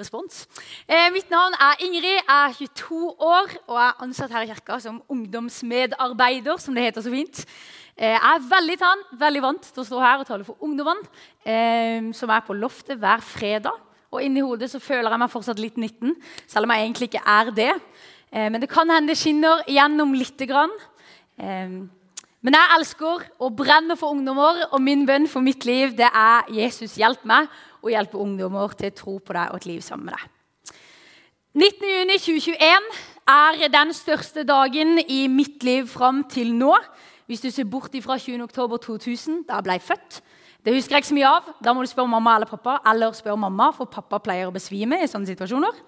respons. Eh, mitt navn er Ingrid, jeg er 22 år og er ansatt her i kirka som ungdomsmedarbeider, som det heter så fint. Eh, jeg er veldig, tann, veldig vant til å stå her og tale for ungdommene, eh, som er på loftet hver fredag. Og inni hodet så føler jeg meg fortsatt litt 19, selv om jeg egentlig ikke er det. Eh, men det kan hende det skinner gjennom lite grann. Eh, men jeg elsker og brenner for ungdommer, og min bønn for mitt liv det er Jesus, hjelp meg og hjelpe ungdommer til å tro på deg og et liv sammen med deg. 19.6.2021 er den største dagen i mitt liv fram til nå. Hvis du ser bort fra 20.10.2000, da jeg ble født. Det husker jeg ikke så mye av. Da må du spørre mamma eller pappa. Eller spørre mamma, for pappa pleier å besvime i sånne situasjoner.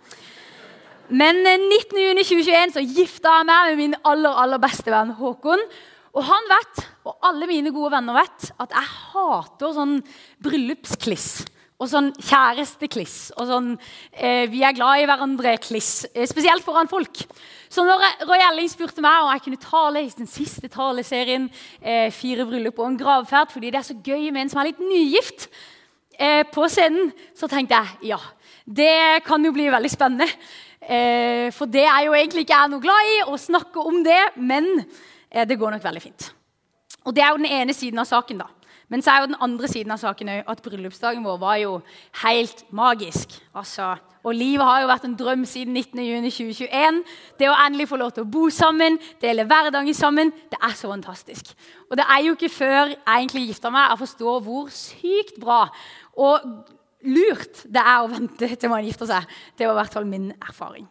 Men 19.6.2021 så gifta jeg meg med min aller, aller beste venn Håkon. Og han vet, og alle mine gode venner vet, at jeg hater sånn bryllupskliss. Og sånn kjærestekliss. Og sånn eh, vi er glad i hverandre-kliss. Eh, spesielt foran folk. Så når Roy Elling spurte meg om jeg kunne tale i den siste taleserien eh, Fire bryllup og en gravferd, fordi det er så gøy med en som er litt nygift eh, på scenen, så tenkte jeg ja. Det kan jo bli veldig spennende. Eh, for det er jo egentlig ikke jeg noe glad i, å snakke om det. Men Eh, det går nok veldig fint. Og Det er jo den ene siden av saken. da. Men så er jo den andre siden av saken at bryllupsdagen vår var jo helt magisk. Altså, og livet har jo vært en drøm siden 19.6.2021. Det å endelig få lov til å bo sammen, dele hverdagen sammen, det er så fantastisk. Og det er jo ikke før jeg egentlig gifta meg, jeg forstår hvor sykt bra og lurt det er å vente til man gifter seg. Det var i hvert fall min erfaring.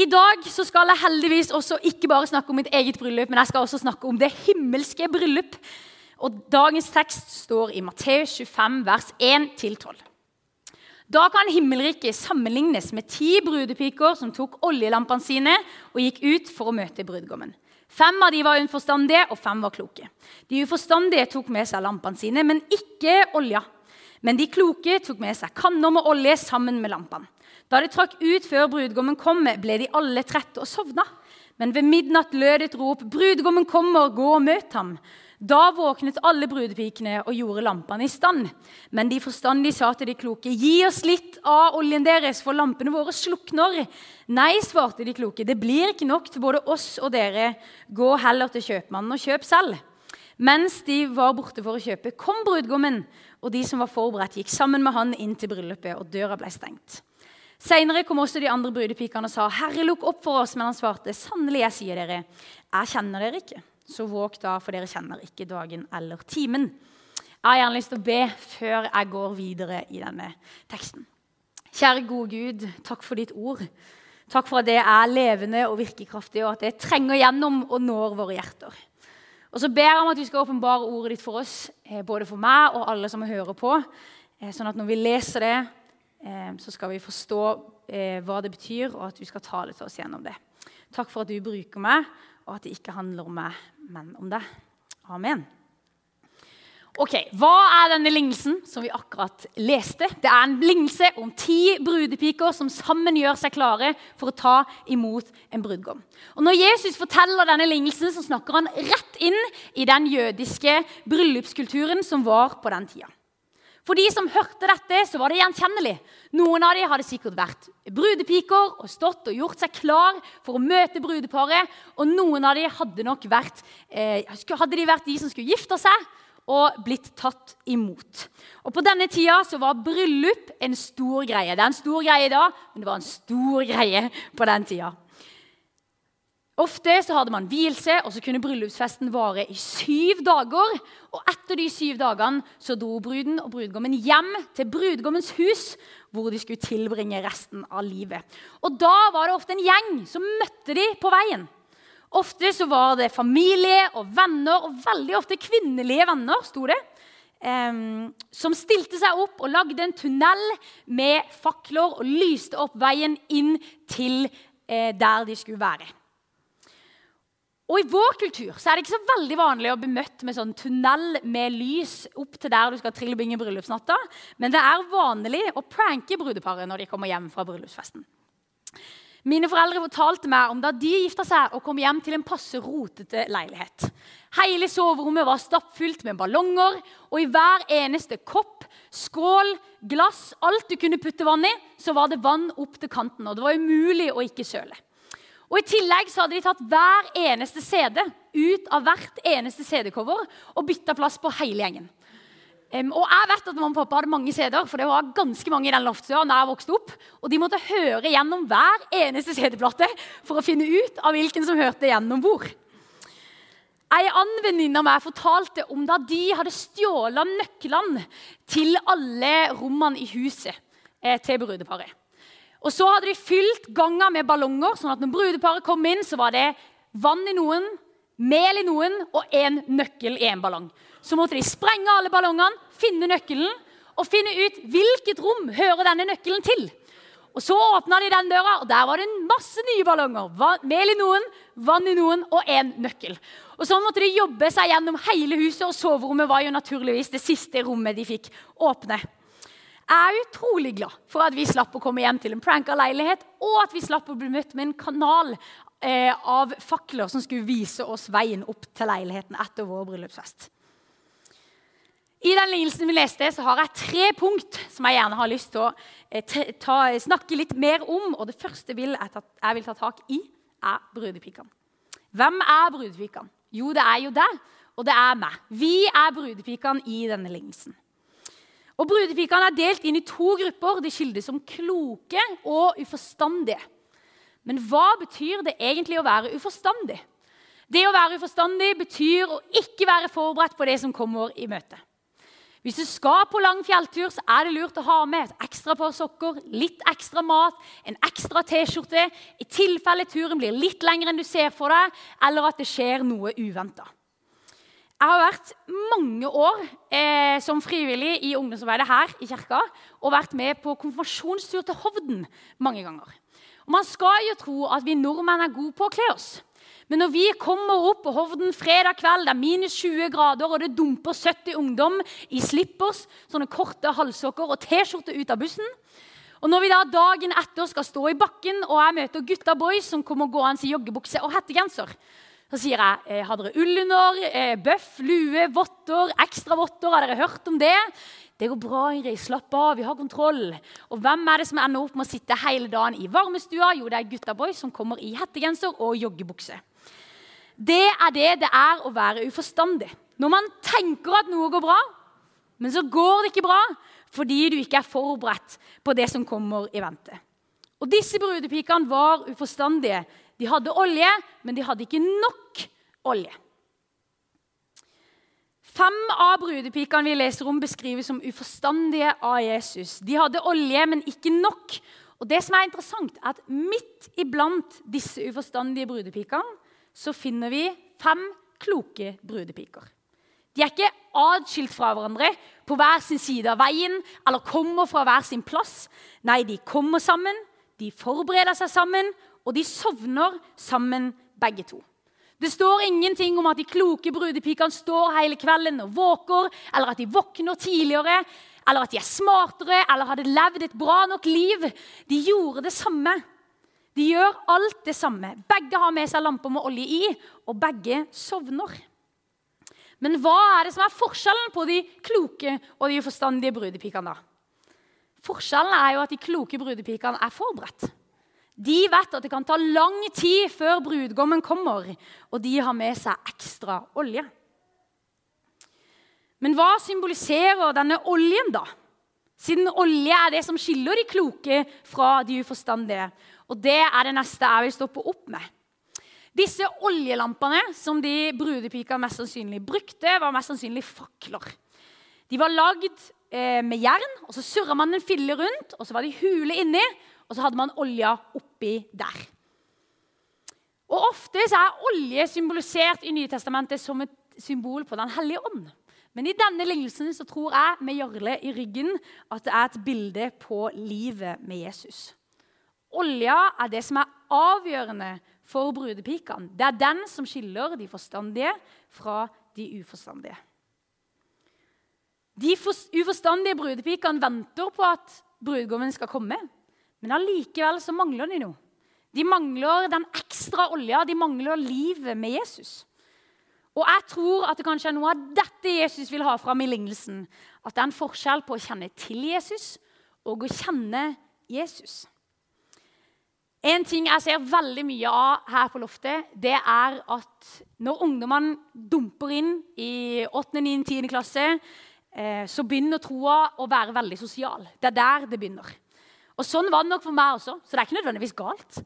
I dag så skal jeg heldigvis også ikke bare snakke om mitt eget bryllup, men jeg skal også snakke om det himmelske bryllup. Og Dagens tekst står i Matteus 25, vers 1-12. Da kan himmelriket sammenlignes med ti brudepiker som tok oljelampene sine og gikk ut for å møte brudgommen. Fem av de var uforstandige, og fem var kloke. De uforstandige tok med seg lampene sine, men ikke olja. Men de kloke tok med seg kanner med olje sammen med lampene. Da de trakk ut før brudgommen kom, ble de alle trette og sovna. Men ved midnatt lød et rop, 'Brudgommen kommer, gå og møt ham.' Da våknet alle brudepikene og gjorde lampene i stand. Men de forstandige sa til de kloke, 'Gi oss litt av oljen deres, for lampene våre slukner.' Nei, svarte de kloke, 'det blir ikke nok til både oss og dere. Gå heller til kjøpmannen og kjøp selv.' Mens de var borte for å kjøpe, kom brudgommen, og de som var forberedt, gikk sammen med han inn til bryllupet, og døra ble stengt. Senere kom også de andre brudepikene og sa, 'Herre, lukk opp for oss.' Men han svarte, 'Sannelig, jeg sier dere, jeg kjenner dere ikke.' Så våg da, for dere kjenner ikke dagen eller timen. Jeg har gjerne lyst til å be før jeg går videre i denne teksten. Kjære gode Gud, takk for ditt ord. Takk for at det er levende og virkekraftig, og at det trenger gjennom og når våre hjerter. Og så ber jeg om at du skal åpenbare ordet ditt for oss, eh, både for meg og alle som hører på, eh, sånn at når vi leser det, Eh, så skal vi forstå hva det betyr, og at du skal tale til oss gjennom det. Takk for at du bruker meg, og at det ikke handler om meg, men om deg. Amen. Ok, Hva er denne lignelsen som vi akkurat leste? Det er en lignelse om ti brudepiker som sammen gjør seg klare for å ta imot en brudgom. Og Når Jesus forteller denne lignelsen, så snakker han rett inn i den jødiske bryllupskulturen som var på den tida. For de som hørte dette, så var det gjenkjennelig. Noen av dem hadde sikkert vært brudepiker og stått og gjort seg klar for å møte brudeparet. Og noen av dem hadde nok vært, eh, hadde de vært de som skulle gifte seg og blitt tatt imot. Og På denne tida så var bryllup en stor greie. Det er en stor greie i dag, men det var en stor greie på den tida. Ofte så hadde man vielse, og så kunne bryllupsfesten vare i syv dager. Og etter de syv dagene så dro bruden og brudgommen hjem til brudgommens hus, hvor de skulle tilbringe resten av livet. Og Da var det ofte en gjeng som møtte de på veien. Ofte så var det familie og venner, og veldig ofte kvinnelige venner, sto det. Um, som stilte seg opp og lagde en tunnel med fakler og lyste opp veien inn til eh, der de skulle være. Og I vår kultur så er det ikke så veldig vanlig å bli møtt med sånn tunnel med lys opp til der du skal trille binge bryllupsnatta, men det er vanlig å pranke brudeparet når de kommer hjem fra bryllupsfesten. Mine foreldre fortalte meg om da de gifta seg og kom hjem til en passe rotete leilighet. Hele soverommet var stappfullt med ballonger, og i hver eneste kopp, skål, glass, alt du kunne putte vann i, så var det vann opp til kanten. Og det var umulig å ikke søle. Og I tillegg så hadde de tatt hver eneste CD ut av hvert eneste CD-cover og bytta plass på hele gjengen. Um, og jeg vet at Mamma og pappa hadde mange CD-er, for det var ganske mange i den loftstua da jeg vokste opp. Og de måtte høre gjennom hver eneste CD-plate for å finne ut av hvilken som hørte gjennom hvor. Ei annen venninne av meg fortalte om da de hadde stjålet nøklene til alle rommene i huset eh, til brudeparet. Og så hadde de fylt ganga med ballonger, sånn at når brudeparet kom inn, så var det vann i noen, mel i noen og en nøkkel i en ballong. Så måtte de sprenge alle ballongene, finne nøkkelen og finne ut hvilket rom hører denne nøkkelen til. Og Så åpna de den døra, og der var det masse nye ballonger. Mel i noen, vann i noen og en nøkkel. Og Sånn måtte de jobbe seg gjennom hele huset, og soverommet var jo naturligvis det siste rommet de fikk åpne. Er utrolig glad for at vi slapp å komme hjem til en pranka leilighet, og at vi slapp å bli møtt med en kanal eh, av fakler som skulle vise oss veien opp til leiligheten etter vår bryllupsfest. I den lignelsen vi leste, så har jeg tre punkt som jeg gjerne har lyst til å eh, ta, snakke litt mer om. Og Det første vil jeg, ta, jeg vil ta tak i, er brudepikene. Hvem er brudepikene? Jo, det er jo deg, og det er meg. Vi er brudepikene i denne lignelsen. Og Brudepikene er delt inn i to grupper. De skildes som kloke og uforstandige. Men hva betyr det egentlig å være uforstandig? Det å være uforstandig betyr å ikke være forberedt på det som kommer i møte. Hvis du skal på lang fjelltur, så er det lurt å ha med et ekstra par sokker, litt ekstra mat, en ekstra T-skjorte, i tilfelle turen blir litt lengre enn du ser for deg, eller at det skjer noe uventa. Jeg har vært mange år eh, som frivillig i ungdomsarbeidet her i kirka og vært med på konfirmasjonstur til Hovden mange ganger. Og Man skal jo tro at vi nordmenn er gode på å kle oss. Men når vi kommer opp på Hovden fredag kveld, det er minus 20 grader, og det dumper 70 ungdom i slippers, sånne korte halssokker og T-skjorte ut av bussen og Når vi da dagen etter skal stå i bakken, og jeg møter gutta boys som kommer gående i joggebukse og hettegenser, så sier jeg eh, har dere ull under, eh, bøff, lue, votter, ekstra votter. Har dere hørt om det? Det går bra, Ingrid. Slapp av, vi har kontroll. Og hvem er det som ender opp med å sitte hele dagen i varmestua? Jo, det er gutta boys som kommer i hettegenser og joggebukse. Det er det det er å være uforstandig. Når man tenker at noe går bra, men så går det ikke bra fordi du ikke er forberedt på det som kommer i vente. Og Disse brudepikene var uforstandige de hadde olje, men de hadde ikke nok olje. Fem av brudepikene vi leser om, beskrives som uforstandige av Jesus. De hadde olje, men ikke nok. Og det som er interessant, er at midt iblant disse uforstandige brudepikene så finner vi fem kloke brudepiker. De er ikke atskilt fra hverandre på hver sin side av veien eller kommer fra hver sin plass. Nei, de kommer sammen, de forbereder seg sammen, og de sovner sammen begge to. Det står ingenting om at de kloke brudepikene står hele kvelden og våker, eller at de våkner tidligere, eller at de er smartere eller hadde levd et bra nok liv. De gjorde det samme. De gjør alt det samme. Begge har med seg lamper med olje i, og begge sovner. Men hva er det som er forskjellen på de kloke og de forstandige brudepikene? Forskjellen er jo at de kloke brudepikene er forberedt. De vet at det kan ta lang tid før brudgommen kommer, og de har med seg ekstra olje. Men hva symboliserer denne oljen, da? Siden olje er det som skiller de kloke fra de uforstandige. Og det er det neste jeg vil stoppe opp med. Disse oljelampene som de brudepika mest sannsynlig brukte, var mest sannsynlig fakler. De var lagd eh, med jern, og så surra man en fille rundt, og så var de hule inni, og så hadde man olja oppi der. Og Ofte er olje symbolisert i Nytestamentet som et symbol på Den hellige ånd. Men i denne lignelsen så tror jeg med Jarle i ryggen at det er et bilde på livet med Jesus. Olja er det som er avgjørende for brudepikene. Det er den som skiller de forstandige fra de uforstandige. De uforstandige brudepikene venter på at brudgommen skal komme, men allikevel så mangler de noe. De mangler den ekstra olja, de mangler livet med Jesus. Og jeg tror at det kanskje er noe av dette Jesus vil ha fram i lignelsen. At det er en forskjell på å kjenne til Jesus og å kjenne Jesus. En ting jeg ser veldig mye av her på loftet, det er at når ungdommene dumper inn i 8., 9., 10. klasse, eh, så begynner troa å være veldig sosial. Det er der det begynner. Og Sånn var det nok for meg også, så det er ikke nødvendigvis galt.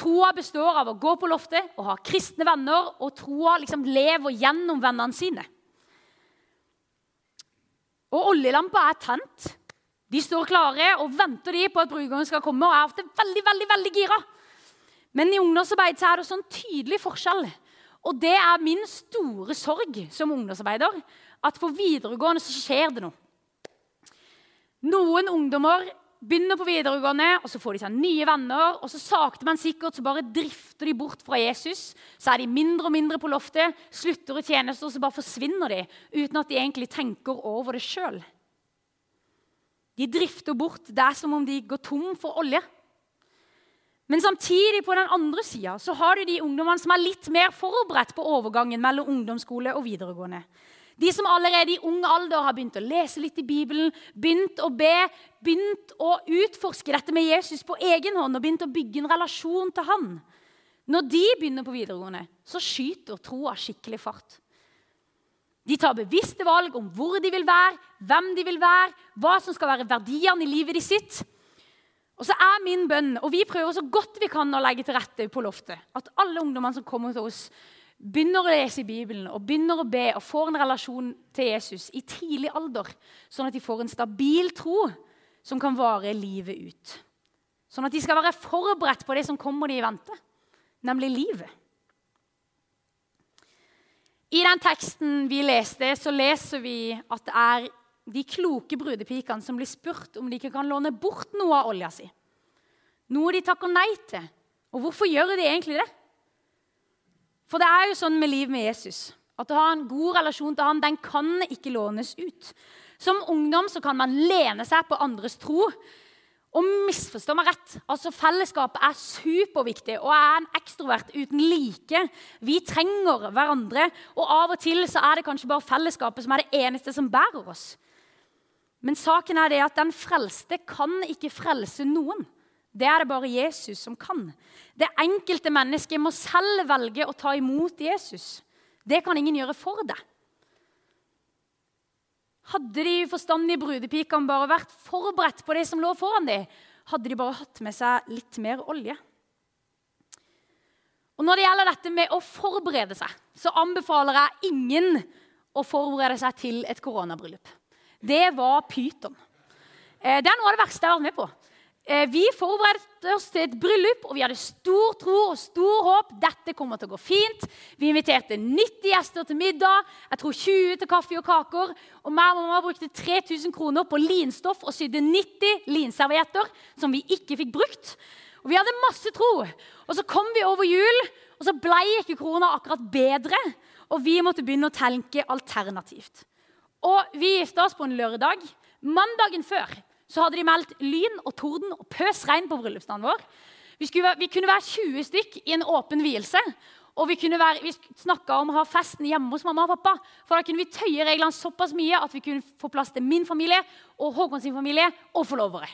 Troa består av å gå på loftet og ha kristne venner, og troa liksom lever gjennom vennene sine. Og oljelampa er tent. De står klare og venter de på at brudgommen skal komme. og er ofte veldig, veldig, veldig gira. Men i ungdomsarbeid så er det sånn tydelig forskjell. Og det er min store sorg som ungdomsarbeider. At på videregående så skjer det noe. Noen ungdommer begynner på videregående, og så får de seg nye venner. Og så sakte, men sikkert så bare drifter de bort fra Jesus. Så er de mindre og mindre på loftet, slutter i tjenester, og så bare forsvinner de. Uten at de egentlig tenker over det sjøl. De drifter bort. Det er som om de går tom for olje. Men samtidig på den andre sida så har du de ungdommene som er litt mer forberedt på overgangen mellom ungdomsskole og videregående. De som allerede i ung alder har begynt å lese litt i Bibelen, begynt å be, begynt å utforske dette med Jesus på egen hånd og begynt å bygge en relasjon til han. Når de begynner på videregående, så skyter troa skikkelig fart. De tar bevisste valg om hvor de vil være, hvem de vil være, hva som skal være verdiene i livet de sitt. Og så er min bønn, og vi prøver så godt vi kan å legge til rette på loftet, at alle ungdommene som kommer til oss, begynner å lese i Bibelen og begynner å be og får en relasjon til Jesus i tidlig alder, sånn at de får en stabil tro som kan vare livet ut. Sånn at de skal være forberedt på det som kommer de i vente, nemlig livet. I den teksten vi leste, så leser vi at det er de kloke brudepikene som blir spurt om de ikke kan låne bort noe av olja si. Noe de takker nei til. Og hvorfor gjør de egentlig det? For det er jo sånn med livet med Jesus at å ha en god relasjon til han, den kan ikke lånes ut. Som ungdom så kan man lene seg på andres tro. Og misforstå meg rett, altså Fellesskapet er superviktig og er en ekstrovert uten like. Vi trenger hverandre, og av og til så er det kanskje bare fellesskapet som er det eneste som bærer oss. Men saken er det at den frelste kan ikke frelse noen. Det er det bare Jesus som kan. Det enkelte mennesket må selv velge å ta imot Jesus. Det kan ingen gjøre for deg. Hadde de forstandige brudepikene bare vært forberedt på det som lå foran dem, hadde de bare hatt med seg litt mer olje. Og Når det gjelder dette med å forberede seg, så anbefaler jeg ingen å forberede seg til et koronabryllup. Det var pyton. Eh, det er noe av det verste jeg har vært med på. Eh, vi forberedte oss til et bryllup, og vi hadde stor tro og stor håp. Dette kommer til å gå fint. Vi inviterte 90 gjester til middag, jeg tror 20 til kaffe og kaker. Og meg og mamma brukte 3000 kroner på linstoff og sydde 90 linservietter som vi ikke fikk brukt. Og Vi hadde masse tro. Og Så kom vi over jul, og så ble ikke korona akkurat bedre. Og vi måtte begynne å tenke alternativt. Og Vi gifta oss på en lørdag. Mandagen før så hadde de meldt lyn og torden og pøs regn på bryllupsdagen vår. Vi, skulle, vi, kunne være 20 stykk i en åpen vielse. Og vi, kunne vi snakka om å ha festen hjemme hos mamma og pappa. For da kunne vi tøye reglene såpass mye at vi kunne få plass til min familie og Håkon sin familie og forlovere.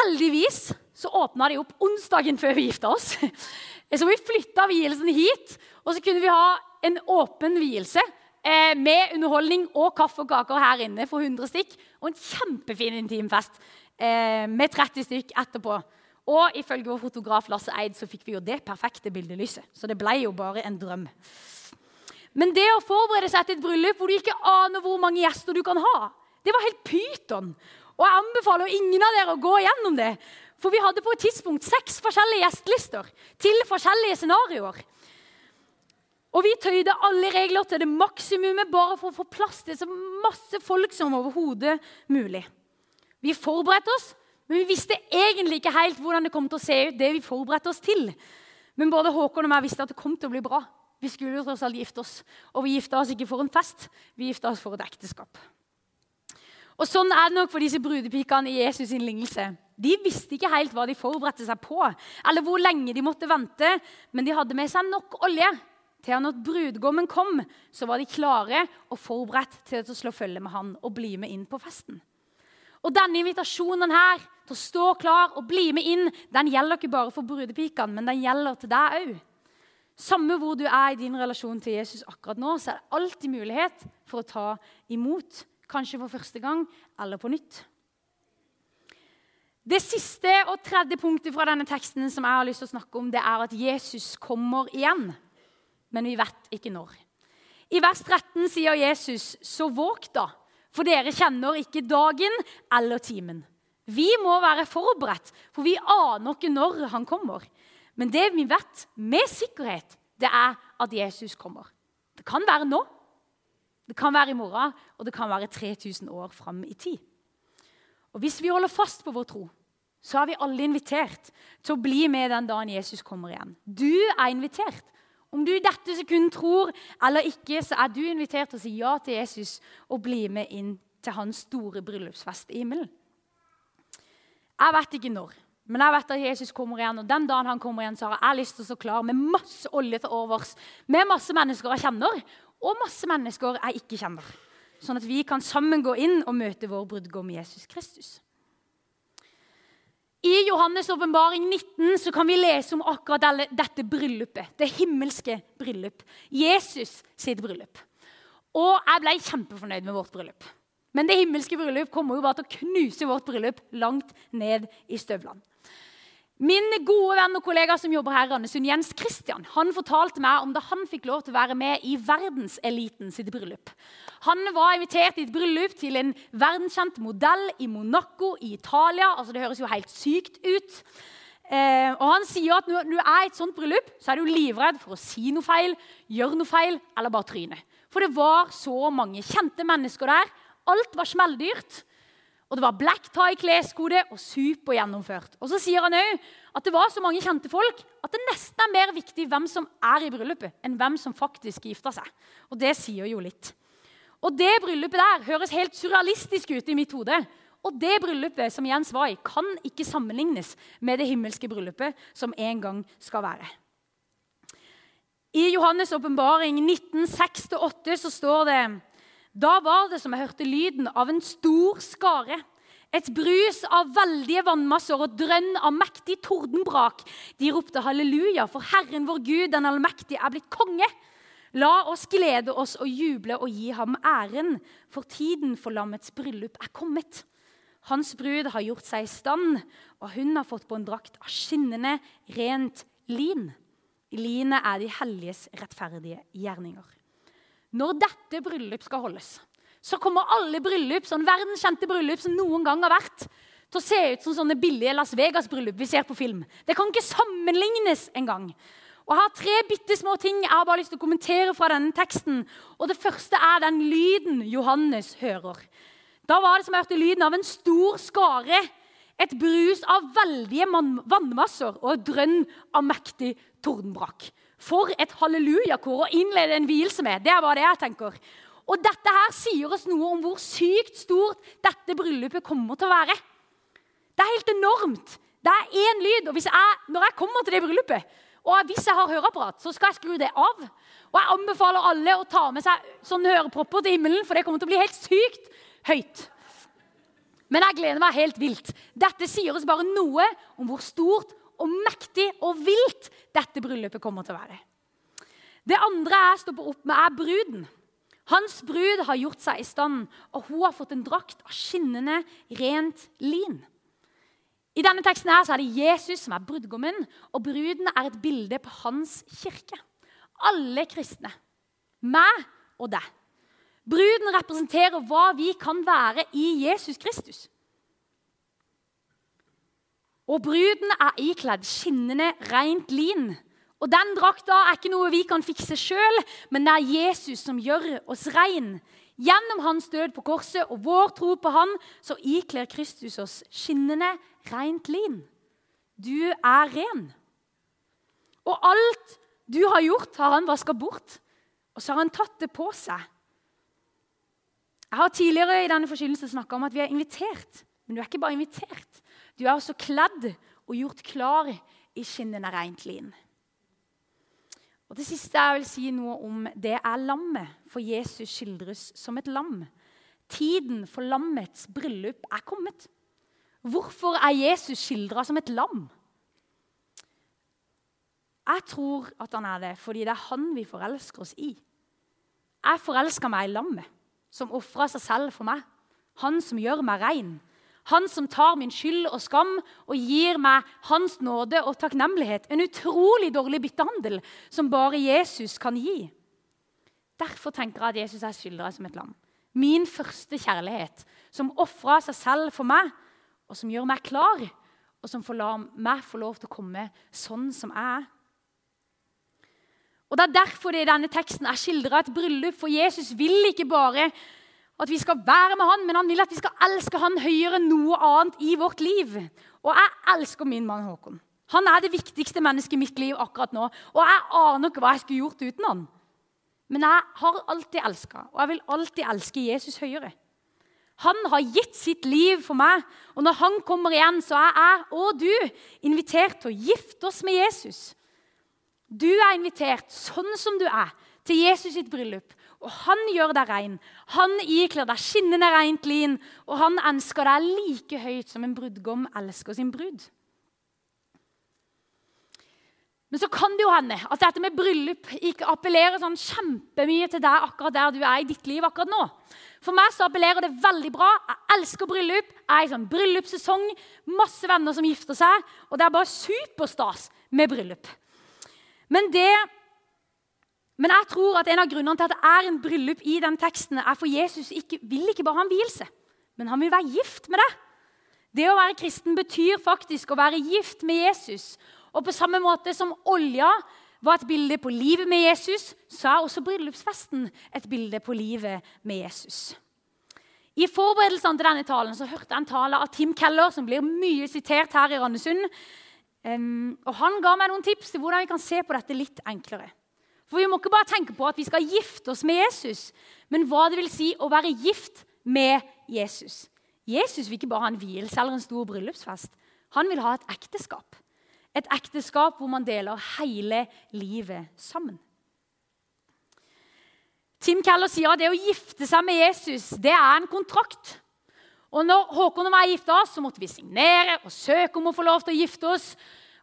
Heldigvis så åpna de opp onsdagen før vi gifta oss. Så vi flytta vielsen hit, og så kunne vi ha en åpen vielse eh, med underholdning og kaffe og kaker her inne for 100 stykk. Og en kjempefin intimfest eh, med 30 stykk etterpå. Og ifølge vår fotograf Lasse Eid så fikk vi jo det perfekte bildelyset. Så det ble jo bare en drøm. Men det å forberede seg til et bryllup hvor du ikke aner hvor mange gjester du kan ha, det var helt pyton. Og jeg anbefaler ingen av dere å gå gjennom det. For vi hadde på et tidspunkt seks forskjellige gjestelister til forskjellige scenarioer. Og vi tøyde alle regler til det maksimumet bare for å få plass til så masse folk som overhodet mulig. Vi forberedte oss, men vi visste egentlig ikke helt hvordan det kom til å se ut. det vi forberedte oss til. Men både Håkon og jeg visste at det kom til å bli bra. Vi skulle jo tross alt gifte oss. Og vi gifta oss ikke for en fest, vi gifta oss for et ekteskap. Og Sånn er det nok for disse brudepikene i Jesus' sin lignelse. De visste ikke helt hva de forberedte seg på, eller hvor lenge de måtte vente, men de hadde med seg nok olje til han at brudgommen kom, så var de klare og forberedt til å slå følge med han og bli med inn på festen. Og Denne invitasjonen her til å stå klar og bli med inn, den gjelder ikke bare for brudepikene, men den gjelder til deg òg. Samme hvor du er i din relasjon til Jesus akkurat nå, så er det alltid mulighet for å ta imot. Kanskje for første gang eller på nytt. Det siste og tredje punktet fra denne teksten som jeg har lyst til å snakke om, det er at Jesus kommer igjen. Men vi vet ikke når. I vers 13 sier Jesus, 'Så våg da, for dere kjenner ikke dagen eller timen.' Vi må være forberedt, for vi aner ikke når han kommer. Men det vi vet med sikkerhet, det er at Jesus kommer. Det kan være nå, det kan være i morgen, og det kan være 3000 år fram i tid. Og Hvis vi holder fast på vår tro, så er vi alle invitert til å bli med den dagen Jesus kommer igjen. Du er invitert. Om du i dette sekund tror eller ikke, så er du invitert til å si ja til Jesus og bli med inn til hans store bryllupsfest i himmelen. Jeg vet ikke når, men jeg vet at Jesus kommer igjen. Og den dagen han kommer igjen, så har jeg lyst til å stå klar med masse olje til overs. Med masse mennesker jeg kjenner, og masse mennesker jeg ikke kjenner. Sånn at vi kan sammen gå inn og møte vår brudgom Jesus Kristus. I Johannes' åpenbaring 19 så kan vi lese om akkurat dette bryllupet. Det himmelske bryllup. Jesus sitt bryllup. Og jeg ble kjempefornøyd med vårt bryllup. Men det himmelske bryllup kommer jo bare til å knuse vårt bryllup langt ned i støvlene. Min gode venn og kollega som jobber her, Randesund, Jens Christian, han fortalte meg om da han fikk lov til å være med i verdenseliten sitt bryllup. Han var invitert i et bryllup til en verdenskjent modell i Monaco i Italia. altså Det høres jo helt sykt ut. Eh, og han sier at når du er i et sånt bryllup, så er du livredd for å si noe feil, gjøre noe feil eller bare tryne. For det var så mange kjente mennesker der. Alt var smelldyrt. Og det var black tie-kleskode og supergjennomført. Og så sier han òg at det var så mange kjente folk at det nesten er mer viktig hvem som er i bryllupet, enn hvem som faktisk gifta seg. Og det sier jo litt. Og det bryllupet der høres helt surrealistisk ut i mitt hode. Og det bryllupet som Jens var i, kan ikke sammenlignes med det himmelske bryllupet som en gang skal være. I Johannes' åpenbaring 1906-8 så står det da var det som jeg hørte lyden av en stor skare. Et brus av veldige vannmasser og drønn av mektig tordenbrak. De ropte halleluja, for Herren vår Gud, den allmektige, er blitt konge. La oss glede oss og juble og gi ham æren, for tiden for lammets bryllup er kommet. Hans brud har gjort seg i stand, og hun har fått på en drakt av skinnende, rent lin. Linet er de helliges rettferdige gjerninger. Når dette bryllup skal holdes, så kommer alle bryllup, sånn verdenskjente bryllup som noen gang har vært, til å se ut som sånne billige Las Vegas-bryllup vi ser på film. Det kan ikke sammenlignes engang. Og Jeg har tre bitte små ting jeg har bare lyst til å kommentere fra denne teksten. Og Det første er den lyden Johannes hører. Da var det som jeg hørte lyden av en stor skare. Et brus av veldige vannmasser og et drønn av mektig tordenbrak. For et hallelujakor å innlede en vielse med. Det er bare det jeg tenker. Og dette her sier oss noe om hvor sykt stort dette bryllupet kommer til å være. Det er helt enormt. Det er én lyd. og jeg, Når jeg kommer til det bryllupet, og hvis jeg har høreapparat, så skal jeg skru det av. Og jeg anbefaler alle å ta med seg sånne hørepropper til himmelen, for det kommer til å bli helt sykt høyt. Men jeg gleder meg helt vilt. Dette sier oss bare noe om hvor stort og mektig og vilt dette bryllupet kommer til å være. Det andre jeg stopper opp med, er bruden. Hans brud har gjort seg i stand, og hun har fått en drakt av skinnende, rent lin. I denne teksten her er det Jesus som er brudgommen, og bruden er et bilde på hans kirke. Alle kristne. Meg og deg. Bruden representerer hva vi kan være i Jesus Kristus. Og bruden er ikledd skinnende, rent lin. Og den drakta er ikke noe vi kan fikse sjøl, men det er Jesus som gjør oss rein. Gjennom hans død på korset og vår tro på han, så ikler Kristus oss skinnende, rent lin. Du er ren. Og alt du har gjort, har han vaska bort. Og så har han tatt det på seg. Jeg har tidligere i denne forkynnelsen snakka om at vi er invitert. Men du er ikke bare invitert. Du er også kledd og gjort klar i skinnende rent lin. Og Det siste jeg vil si noe om, det er lammet. For Jesus skildres som et lam. Tiden for lammets bryllup er kommet. Hvorfor er Jesus skildra som et lam? Jeg tror at han er det fordi det er han vi forelsker oss i. Jeg forelsker meg i lammet, som ofra seg selv for meg. Han som gjør meg rein. Han som tar min skyld og skam og gir meg hans nåde og takknemlighet. En utrolig dårlig byttehandel som bare Jesus kan gi. Derfor tenker jeg at Jesus er skildra som et lam. Min første kjærlighet, som ofra seg selv for meg, og som gjør meg klar, og som får la meg få lov til å komme sånn som jeg er. Og Det er derfor det i denne teksten er skildra et bryllup. For Jesus vil ikke bare at vi skal være med han, men han vil at vi skal elske han høyere enn noe annet i vårt liv. Og jeg elsker min mann Håkon. Han er det viktigste mennesket i mitt liv akkurat nå. Og jeg aner ikke hva jeg skulle gjort uten han. Men jeg har alltid elska, og jeg vil alltid elske Jesus høyere. Han har gitt sitt liv for meg, og når han kommer igjen, så er jeg og du invitert til å gifte oss med Jesus. Du er invitert sånn som du er, til Jesus sitt bryllup. Og han gjør deg rein. Han ikler deg skinnende rent lin, og han elsker deg like høyt som en brudgom elsker sin brud. Men så kan det jo hende at dette med bryllup ikke appellerer sånn kjempemye til deg akkurat der du er i ditt liv akkurat nå. For meg så appellerer det veldig bra. Jeg elsker bryllup. Jeg er i sånn bryllupssesong. Masse venner som gifter seg. Og det er bare superstas med bryllup. Men, det, men jeg tror at en av grunnene til at det er en bryllup i den teksten, er for Jesus ikke, vil ikke bare ha en vielse, men han vil være gift med deg. Det å være kristen betyr faktisk å være gift med Jesus. Og på samme måte som olja var et bilde på livet med Jesus, så er også bryllupsfesten et bilde på livet med Jesus. I forberedelsene til denne talen så hørte jeg en tale av Tim Keller, som blir mye sitert her i Randesund. Og Han ga meg noen tips til hvordan vi kan se på dette litt enklere. For Vi må ikke bare tenke på at vi skal gifte oss med Jesus, men hva det vil si å være gift med Jesus. Jesus vil ikke bare ha en vielse eller en stor bryllupsfest. Han vil ha et ekteskap. Et ekteskap hvor man deler hele livet sammen. Tim Keller sier at det å gifte seg med Jesus det er en kontrakt. Og når Håkon og jeg gifta oss, så måtte vi signere og søke om å få lov til å gifte oss.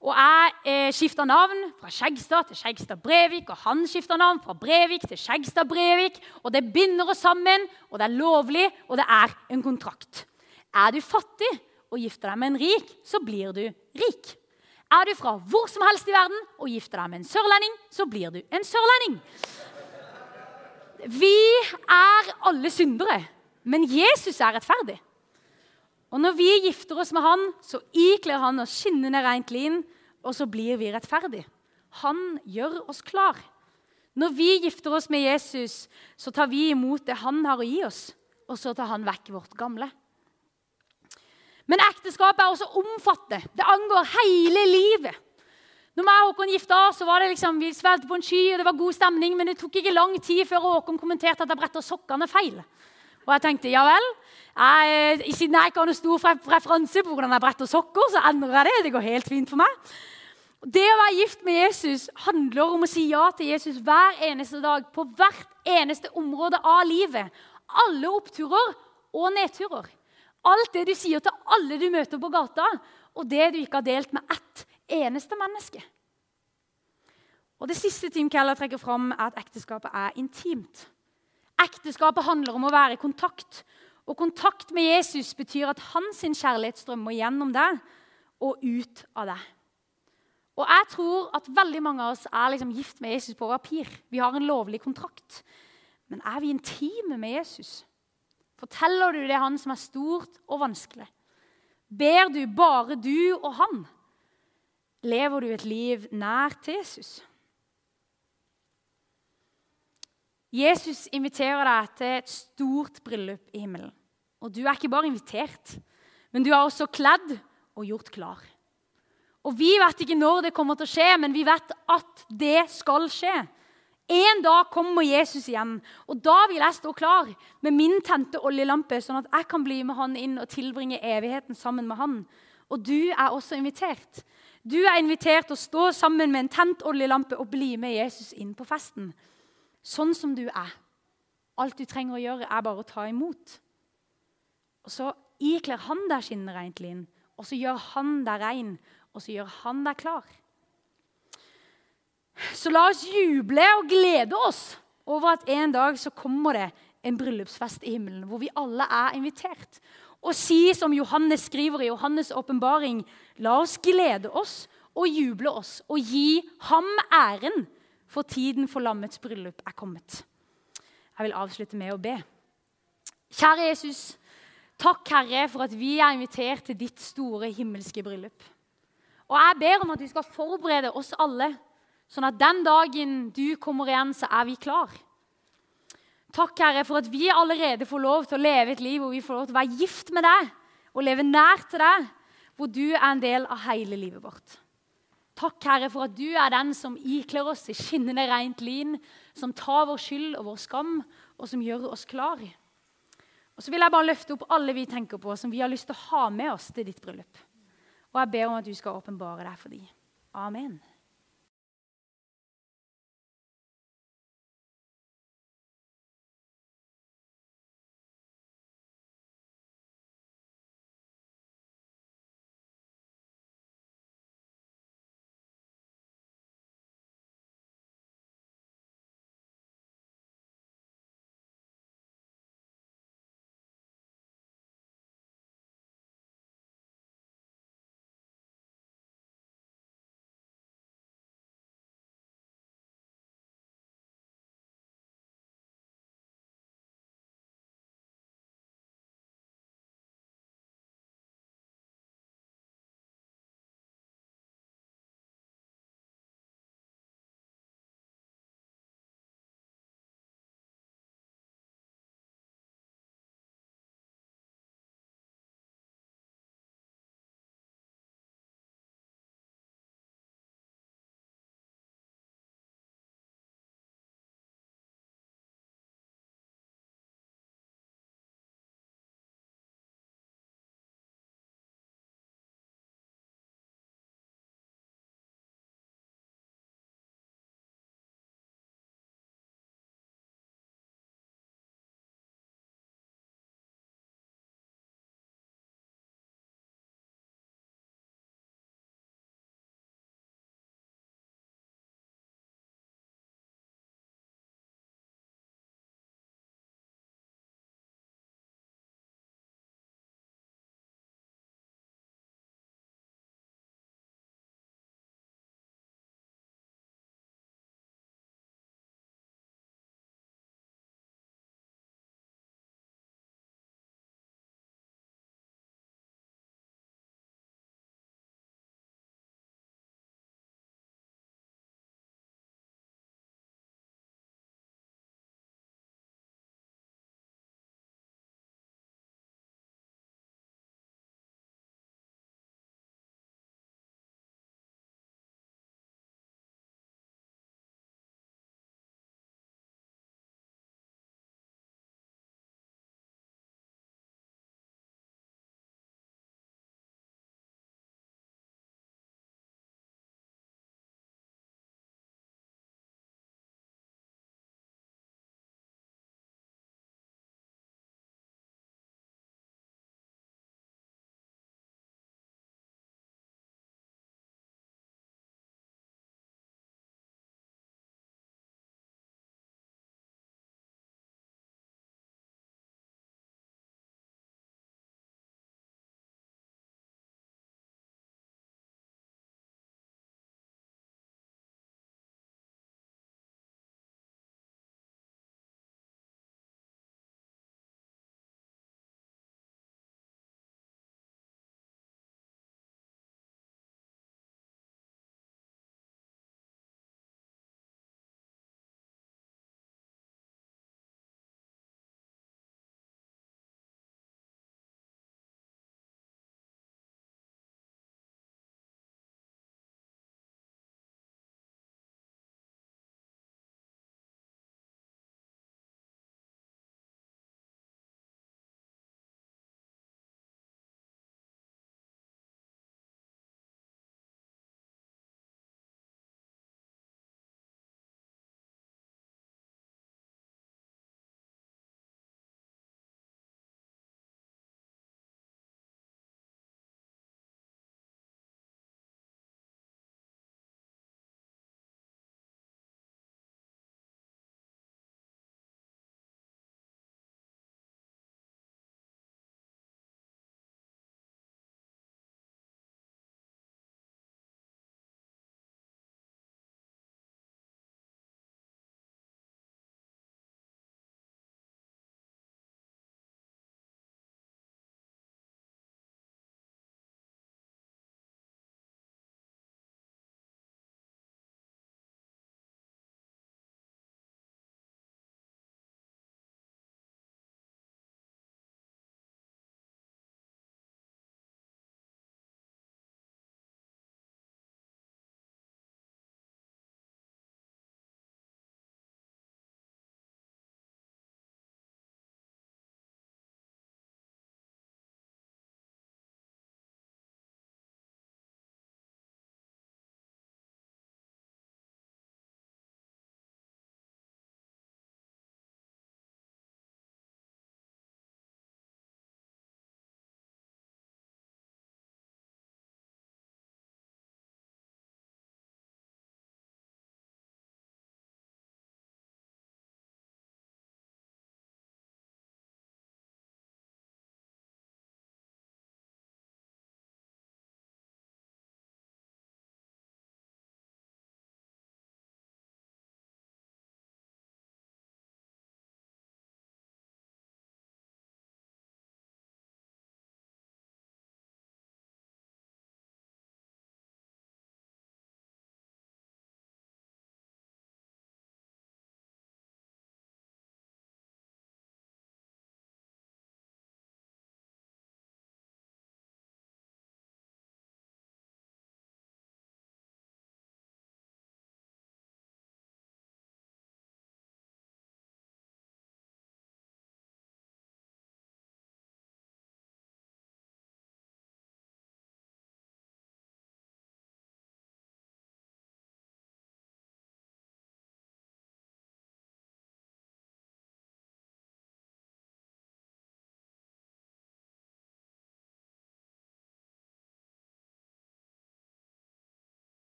Og jeg eh, skifta navn fra Skjegstad til Skjegstad Brevik, og han skifta navn fra Brevik til Skjegstad Brevik. Og det binder oss sammen, og det er lovlig, og det er en kontrakt. Er du fattig og gifter deg med en rik, så blir du rik. Er du fra hvor som helst i verden og gifter deg med en sørlending, så blir du en sørlending. Vi er alle syndere, men Jesus er rettferdig. Og når vi gifter oss med han, så ikler han oss skinnende rent lin, og så blir vi rettferdige. Han gjør oss klar. Når vi gifter oss med Jesus, så tar vi imot det han har å gi oss, og så tar han vekk vårt gamle. Men ekteskapet er også omfattende. Det angår hele livet. Når jeg og Håkon gifta så var det liksom, vi svelte på en sky, og det var god stemning, men det tok ikke lang tid før Håkon kommenterte at jeg bretta sokkene feil. Og jeg tenkte ja vel. Jeg, siden jeg ikke har noen stor referanse på hvordan jeg bretter sokker, så endrer jeg det. Det går helt fint for meg. Det å være gift med Jesus handler om å si ja til Jesus hver eneste dag på hvert eneste område av livet. Alle oppturer og nedturer. Alt det du sier til alle du møter på gata, og det du ikke har delt med ett eneste menneske. Og Det siste Tim Keller trekker fram, er at ekteskapet er intimt. Ekteskapet handler om å være i kontakt. Og kontakt med Jesus betyr at hans kjærlighet strømmer gjennom deg og ut av deg. Og jeg tror at veldig mange av oss er liksom gift med Jesus på papir. Vi har en lovlig kontrakt. Men er vi intime med Jesus? Forteller du det han som er stort og vanskelig? Ber du bare du og han? Lever du et liv nær til Jesus? Jesus inviterer deg til et stort bryllup i himmelen. Og du er ikke bare invitert, men du er også kledd og gjort klar. Og vi vet ikke når det kommer til å skje, men vi vet at det skal skje. En dag kommer Jesus igjen, og da vil jeg stå klar med min tente oljelampe, sånn at jeg kan bli med han inn og tilbringe evigheten sammen med han. Og du er også invitert. Du er invitert til å stå sammen med en tent oljelampe og bli med Jesus inn på festen. Sånn som du er. Alt du trenger å gjøre, er bare å ta imot. Og så ikler han deg skinnreint lin, og så gjør han deg rein, og så gjør han deg klar. Så la oss juble og glede oss over at en dag så kommer det en bryllupsfest i himmelen hvor vi alle er invitert. Og si som Johannes skriver i Johannes' åpenbaring, la oss glede oss og juble oss og gi ham æren, for tiden for lammets bryllup er kommet. Jeg vil avslutte med å be. Kjære Jesus, takk, Herre, for at vi er invitert til ditt store himmelske bryllup. Og jeg ber om at du skal forberede oss alle Sånn at den dagen du kommer igjen, så er vi klar. Takk, Herre, for at vi allerede får lov til å leve et liv hvor vi får lov til å være gift med deg og leve nær til deg, hvor du er en del av hele livet vårt. Takk, Herre, for at du er den som ikler oss i skinnende rent lin, som tar vår skyld og vår skam, og som gjør oss klar. Og så vil jeg bare løfte opp alle vi tenker på, som vi har lyst til å ha med oss til ditt bryllup. Og jeg ber om at du skal åpenbare deg for dem. Amen.